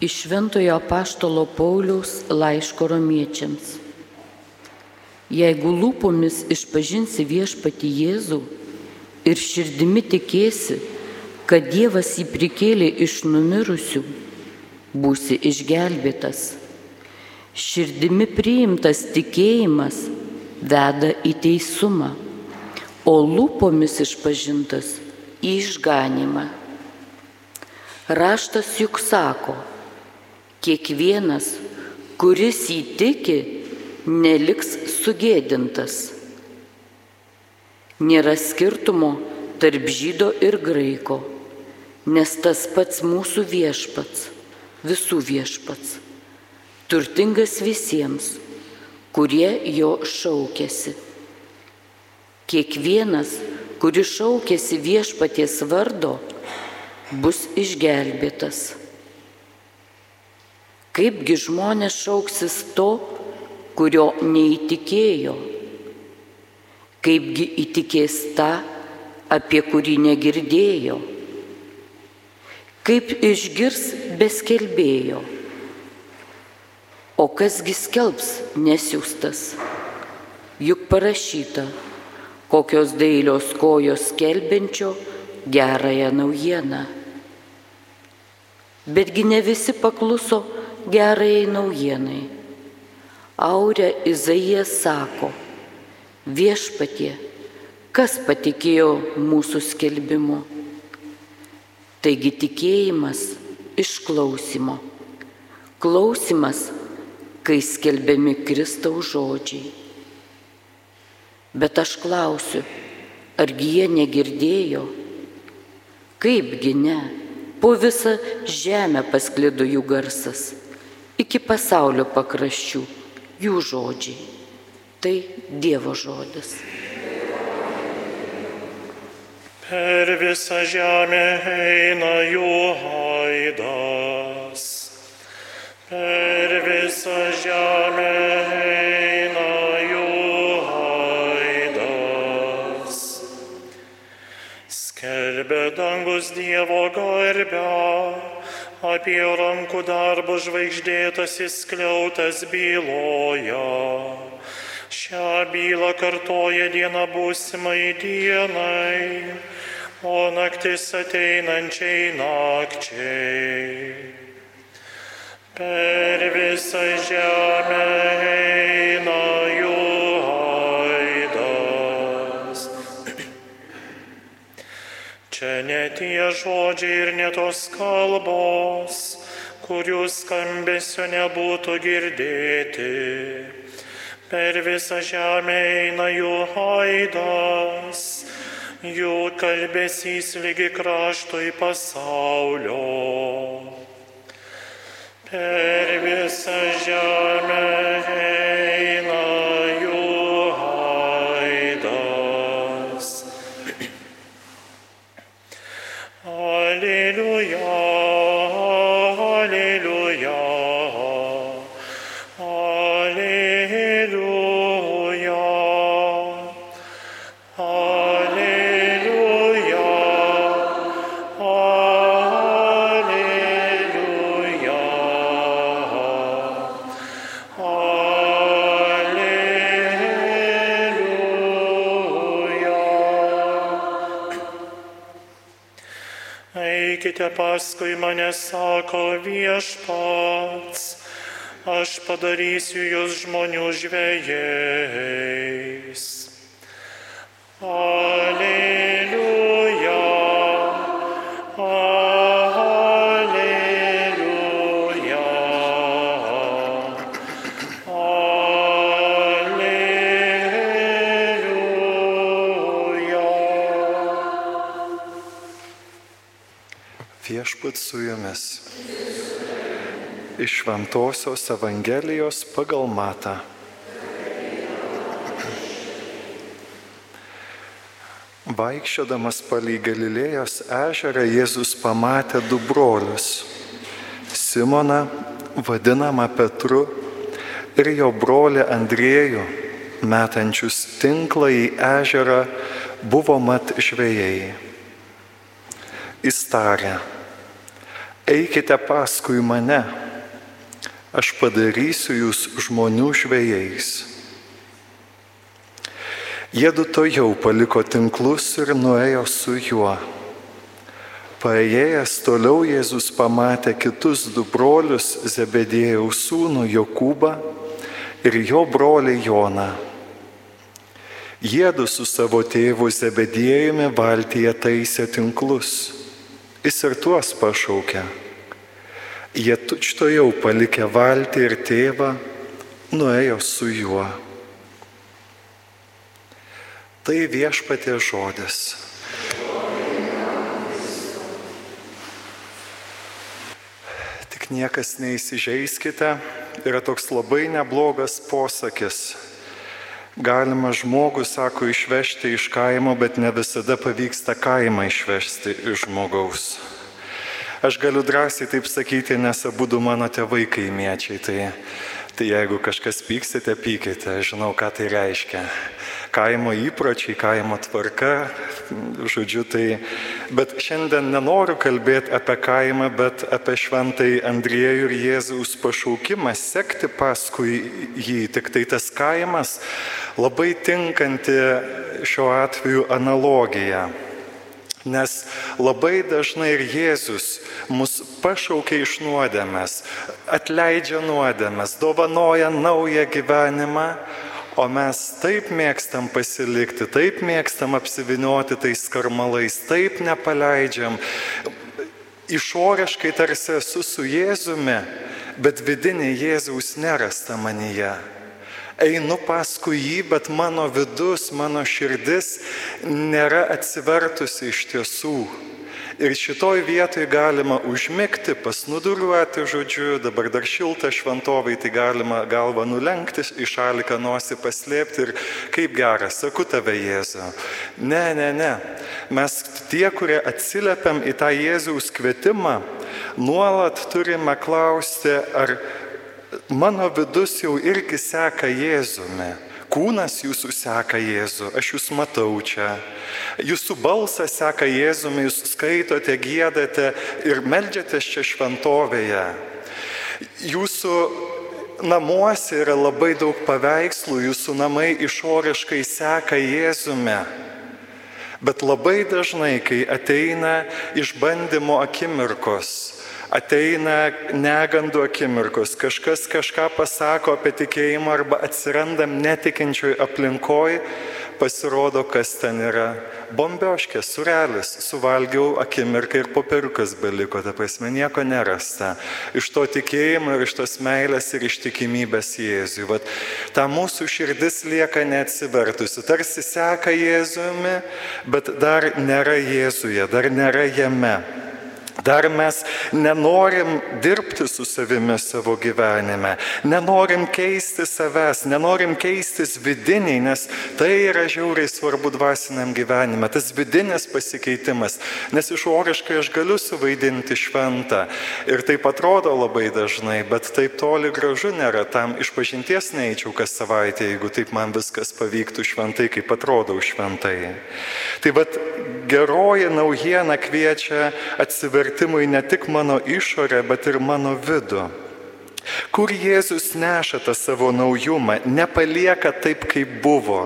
Iš Šventojo Paštalo Pauliaus laiško romiečiams. Jeigu lūpomis išpažinsi viešpati Jėzų ir širdimi tikėsi, kad Dievas jį prikėlė iš numirusių, būsi išgelbėtas. Širdimi priimtas tikėjimas veda į teisumą, o lūpomis išpažintas į išganimą. Raštas juk sako, kiekvienas, kuris įtiki, neliks sugėdintas. Nėra skirtumo tarp žydo ir graiko, nes tas pats mūsų viešpats, visų viešpats, turtingas visiems, kurie jo šaukėsi. Kiekvienas, kuris šaukėsi viešpaties vardo, bus išgelbėtas. Kaipgi žmonės šauksis to, kurio neįtikėjo? Kaipgi įtikės tą, apie kurį negirdėjo? Kaip išgirs beskelbėjo? O kasgi skelbs nesiūstas? Juk parašyta, kokios dailios kojos skelbiančio gerąją naujieną. Betgi ne visi pakluso gerai naujienai. Aurė Izaijas sako, viešpatie, kas patikėjo mūsų skelbimu? Taigi tikėjimas iš klausimo. Klausimas, kai skelbiami Kristaus žodžiai. Bet aš klausiu, argi jie negirdėjo? Kaipgi ne? Po visą žemę pasklido jų garsas iki pasaulio pakraščių, jų žodžiai. Tai Dievo žodis. Per visą žemę eina jų aidas. Per visą žemę eina jų aidas. Skelbė dangus Dievo garbę apie rankų darbo žvaigždėtasis skliautas byloja. Šią bylą kartoja diena būsimai dienai, o naktis ateinančiai nakčiai. Per visą žemę eina Čia ne tie žodžiai ir ne tos kalbos, kurių skambesio nebūtų girdėti. Per visą žemę eina jų aidas, jų kalbesys lygi kraštui pasaulio. Per visą žemę Eikite paskui mane, sako viešpats, aš padarysiu jūs žmonių žvėjais. Alleluja, Viešpat su jumis. Iš Šventojios Evangelijos pagal Matą. Vaikščiodamas palei Galilėjos ežerą Jėzus pamatė du brolius - Simoną, vadinamą Petru, ir jo brolį Andriejų, metančius tinklą į ežerą, buvo mat žvėjai. Jis tarė, eikite paskui mane, aš padarysiu jūs žmonių žvėjais. Jėdu to jau paliko tinklus ir nuėjo su juo. Paėjęs toliau Jėzus pamatė kitus du brolius Zebedėjaus sūnų Jokūbą ir jo brolį Joną. Jėdu su savo tėvu Zebedėjumi valtyje taisė tinklus. Jis ir tuos pašaukė. Jie tučto jau palikę valtį ir tėvą, nuėjo su juo. Tai viešpatė žodis. Tik niekas neįsižeiskite, yra toks labai neblogas posakis. Galima žmogų, sako, išvežti iš kaimo, bet ne visada pavyksta kaimą išvežti iš žmogaus. Aš galiu drąsiai taip sakyti, nes abu du mano tėvai kaimiečiai, tai, tai jeigu kažkas pyksite, pykite, žinau, ką tai reiškia kaimo įpročiai, kaimo tvarka, žodžiu, tai, bet šiandien nenoriu kalbėti apie kaimą, bet apie šventai Andriejų ir Jėzaus pašaukimą sekti paskui jį. Tik tai tas kaimas labai tinkanti šiuo atveju analogija. Nes labai dažnai ir Jėzus mus pašaukia iš nuodėmės, atleidžia nuodėmės, dovanoja naują gyvenimą, O mes taip mėgstam pasilikti, taip mėgstam apsivinioti tais karmalais, taip nepaleidžiam. Išoriškai tarsi esu su Jėzumi, bet vidinė Jėzaus nerasta manyje. Einu paskui jį, bet mano vidus, mano širdis nėra atsivertusi iš tiesų. Ir šitoj vietoj galima užmigti, pasnuduriuoti, žodžiu, dabar dar šilta šventovai, tai galima galvą nulenkti, į šalį ką nosi paslėpti ir kaip geras, sakau tave Jėzau. Ne, ne, ne. Mes tie, kurie atsiliepiam į tą Jėzaus kvietimą, nuolat turime klausti, ar mano vidus jau irgi seka Jėzumi. Kūnas jūsų seka Jėzų, aš jūs matau čia. Jūsų balsas seka Jėzumi, jūs skaitote, gėdate ir melžiatės čia šventovėje. Jūsų namuose yra labai daug paveikslų, jūsų namai išoriškai seka Jėzumi. Bet labai dažnai, kai ateina išbandymo akimirkos, ateina negandų akimirkos, kažkas kažką pasako apie tikėjimą arba atsirandam netikinčioj aplinkoj, pasirodo, kas ten yra. Bombioškė, surelis, suvalgiau akimirką ir popieriukas beliko, ta prasme nieko nerasta. Iš to tikėjimo ir iš tos meilės ir ištikimybės Jėzui. Vat ta mūsų širdis lieka neatsivertusi, tarsi seka Jėzumi, bet dar nėra Jėzuje, dar nėra jame. Dar mes nenorim dirbti su savimi savo gyvenime, nenorim keisti savęs, nenorim keistis vidiniai, nes tai yra žiauriai svarbu dvasiniam gyvenime, tas vidinis pasikeitimas, nes išoriškai aš galiu suvaidinti šventą. Ir taip atrodo labai dažnai, bet taip toli gražu nėra, tam iš pažinties neįčiau kas savaitę, jeigu taip man viskas pavyktų šventai, kaip atrodau šventai. Tai vad geroji naujiena kviečia atsiverti vertimui ne tik mano išorę, bet ir mano vidų. Kur Jėzus neša tą savo naujumą, nepalieka taip, kaip buvo,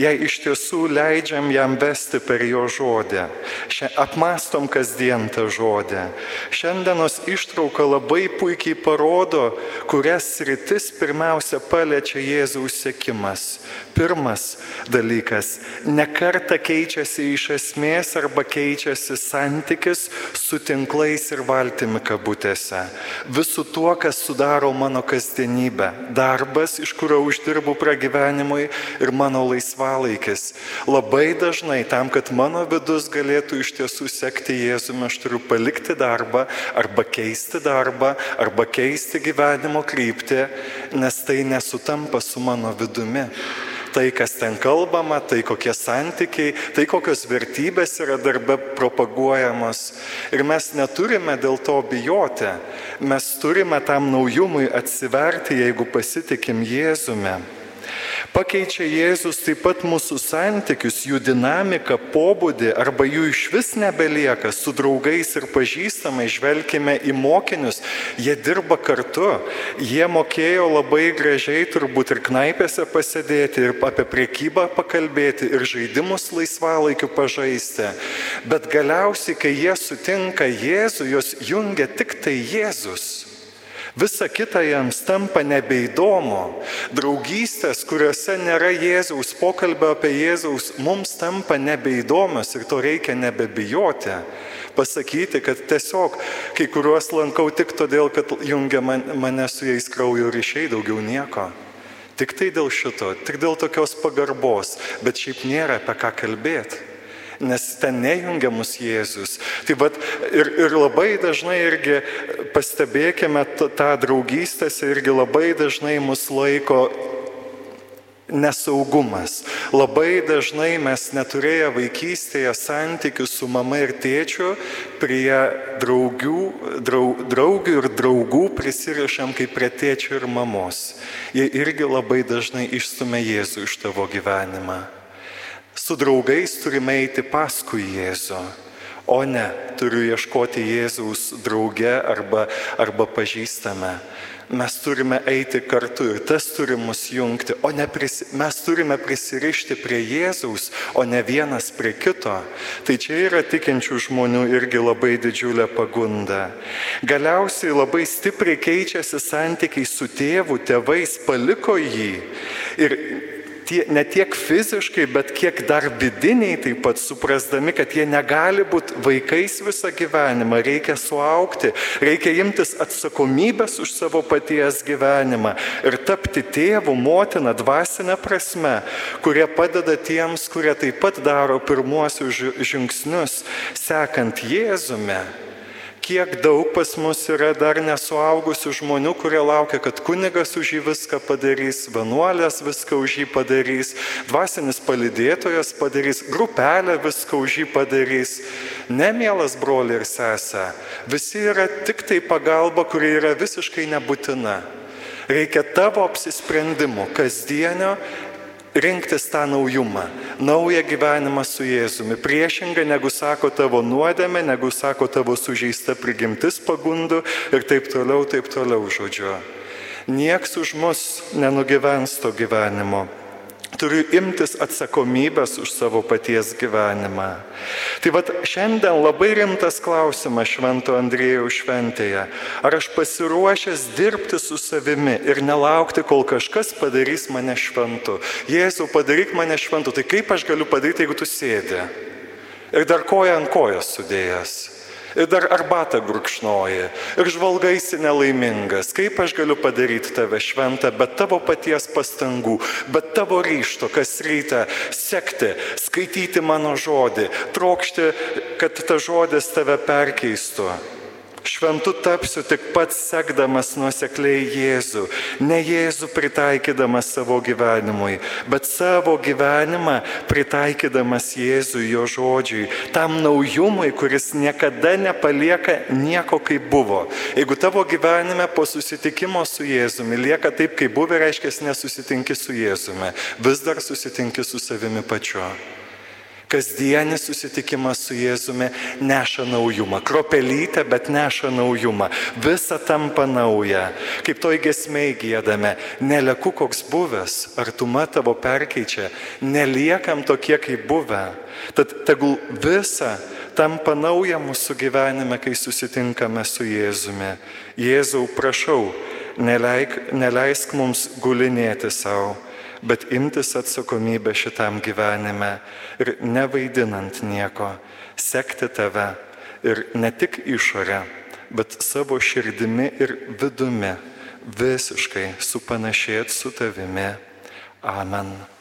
jei iš tiesų leidžiam jam vesti per jo žodį. Šia, apmastom kasdien tą žodį. Šiandienos ištrauka labai puikiai parodo, kurias rytis pirmiausia paliečia Jėzaus sėkimas. Pirmas dalykas - nekarta keičiasi iš esmės arba keičiasi santykis su tinklais ir valtimi kabutėse. Visų tuo, kas sudaro daro mano kasdienybę. Darbas, iš kurio uždirbu pragyvenimui ir mano laisvalaikis. Labai dažnai tam, kad mano vidus galėtų iš tiesų sekti Jėzumi, aš turiu palikti darbą arba keisti darbą arba keisti gyvenimo kryptį, nes tai nesutampa su mano vidumi tai, kas ten kalbama, tai kokie santykiai, tai kokios vertybės yra darbe propaguojamos. Ir mes neturime dėl to bijoti. Mes turime tam naujumui atsiverti, jeigu pasitikim Jėzumi. Pakeičia Jėzus taip pat mūsų santykius, jų dinamiką, pobūdį arba jų iš vis nebelieka. Su draugais ir pažįstamai žvelgime į mokinius, jie dirba kartu, jie mokėjo labai gražiai turbūt ir knaipėse pasėdėti, ir apie priekybą pakalbėti, ir žaidimus laisvalaikiu pažaisti. Bet galiausiai, kai jie sutinka Jėzų, jos jungia tik tai Jėzus. Visa kita jiems tampa nebeįdomu. Draugystės, kuriuose nėra Jėzaus pokalbio apie Jėzaus, mums tampa nebeįdomios ir to reikia nebebijoti. Pasakyti, kad tiesiog kai kuriuos lankau tik todėl, kad jungia man, mane su jais kraujo ryšiai, daugiau nieko. Tik tai dėl šito, tik dėl tokios pagarbos, bet šiaip nėra apie ką kalbėti nes ten nejungia mus Jėzus. Tai vad ir, ir labai dažnai irgi pastebėkime tą draugystėse irgi labai dažnai mus laiko nesaugumas. Labai dažnai mes neturėję vaikystėje santykių su mama ir tėčiu prie draugių, draug, draugių ir draugų prisirišam kaip prie tėčio ir mamos. Jie irgi labai dažnai išstumia Jėzų iš tavo gyvenimą. Su draugais turime eiti paskui Jėzų. O ne, turiu ieškoti Jėzaus drauge arba, arba pažįstame mes turime eiti kartu ir tas turi mus jungti, o ne prisi, mes turime prisirišti prie Jėzaus, o ne vienas prie kito. Tai čia yra tikinčių žmonių irgi labai didžiulė pagunda. Galiausiai labai stipriai keičiasi santykiai su tėvu, tėvais paliko jį ir tie, ne tiek fiziškai, bet kiek dar vidiniai taip pat suprasdami, kad jie negali būti vaikais visą gyvenimą, reikia suaukti, reikia imtis atsakomybės už savo paties gyvenimą ir tapti tėvų, motina, dvasinę prasme, kurie padeda tiems, kurie taip pat daro pirmuosius žingsnius, sekant Jėzume kiek daug pas mus yra dar nesuaugusių žmonių, kurie laukia, kad kunigas už jį viską padarys, vienuolės viską už jį padarys, dvasinis palidėtojas padarys, grupelė viską už jį padarys. Nemielas broli ir sesė, visi yra tik tai pagalba, kuri yra visiškai nebūtina. Reikia tavo apsisprendimo, kasdienio rinktis tą naujumą, naują gyvenimą su Jėzumi, priešinga negu sako tavo nuodėme, negu sako tavo sužeista prigimtis pagundų ir taip toliau, taip toliau žodžiu. Niekas už mus nenugyvens to gyvenimo. Turiu imtis atsakomybės už savo paties gyvenimą. Tai vad šiandien labai rimtas klausimas Švento Andrėjaus šventėje. Ar aš pasiruošęs dirbti su savimi ir nelaukti, kol kažkas padarys mane šventu. Jėzau, padaryk mane šventu. Tai kaip aš galiu padaryti, jeigu tu sėdi? Ir dar koja ant kojos sudėjęs ir dar arbatą gurkšnoji ir žvalgaisi nelaimingas. Kaip aš galiu padaryti tave šventą, bet tavo paties pastangų, bet tavo ryšto, kas rytą sekti, skaityti mano žodį, trokšti, kad ta žodis tave perkeistų. Šventu tapsiu tik pats sekdamas nuosekliai Jėzų, ne Jėzų pritaikydamas savo gyvenimui, bet savo gyvenimą pritaikydamas Jėzui jo žodžiui, tam naujumui, kuris niekada nepalieka nieko kaip buvo. Jeigu tavo gyvenime po susitikimo su Jėzumi lieka taip, kaip buvo, reiškia, nesusitinki su Jėzumi, vis dar susitinki su savimi pačiu. Kasdienis susitikimas su Jėzumi neša naujumą. Kropelytę, bet neša naujumą. Visa tampa nauja. Kaip toj gesmiai gėdame, neleku koks buvęs, artuma tavo perkeičia, neliekam tokie kaip buvę. Tad tegul visa tampa nauja mūsų gyvenime, kai susitinkame su Jėzumi. Jėzau, prašau, neleik, neleisk mums gulinėti savo bet imtis atsakomybę šitam gyvenime ir nevaidinant nieko, sekti tave ir ne tik išorę, bet savo širdimi ir vidumi visiškai supanašėti su tavimi. Amen.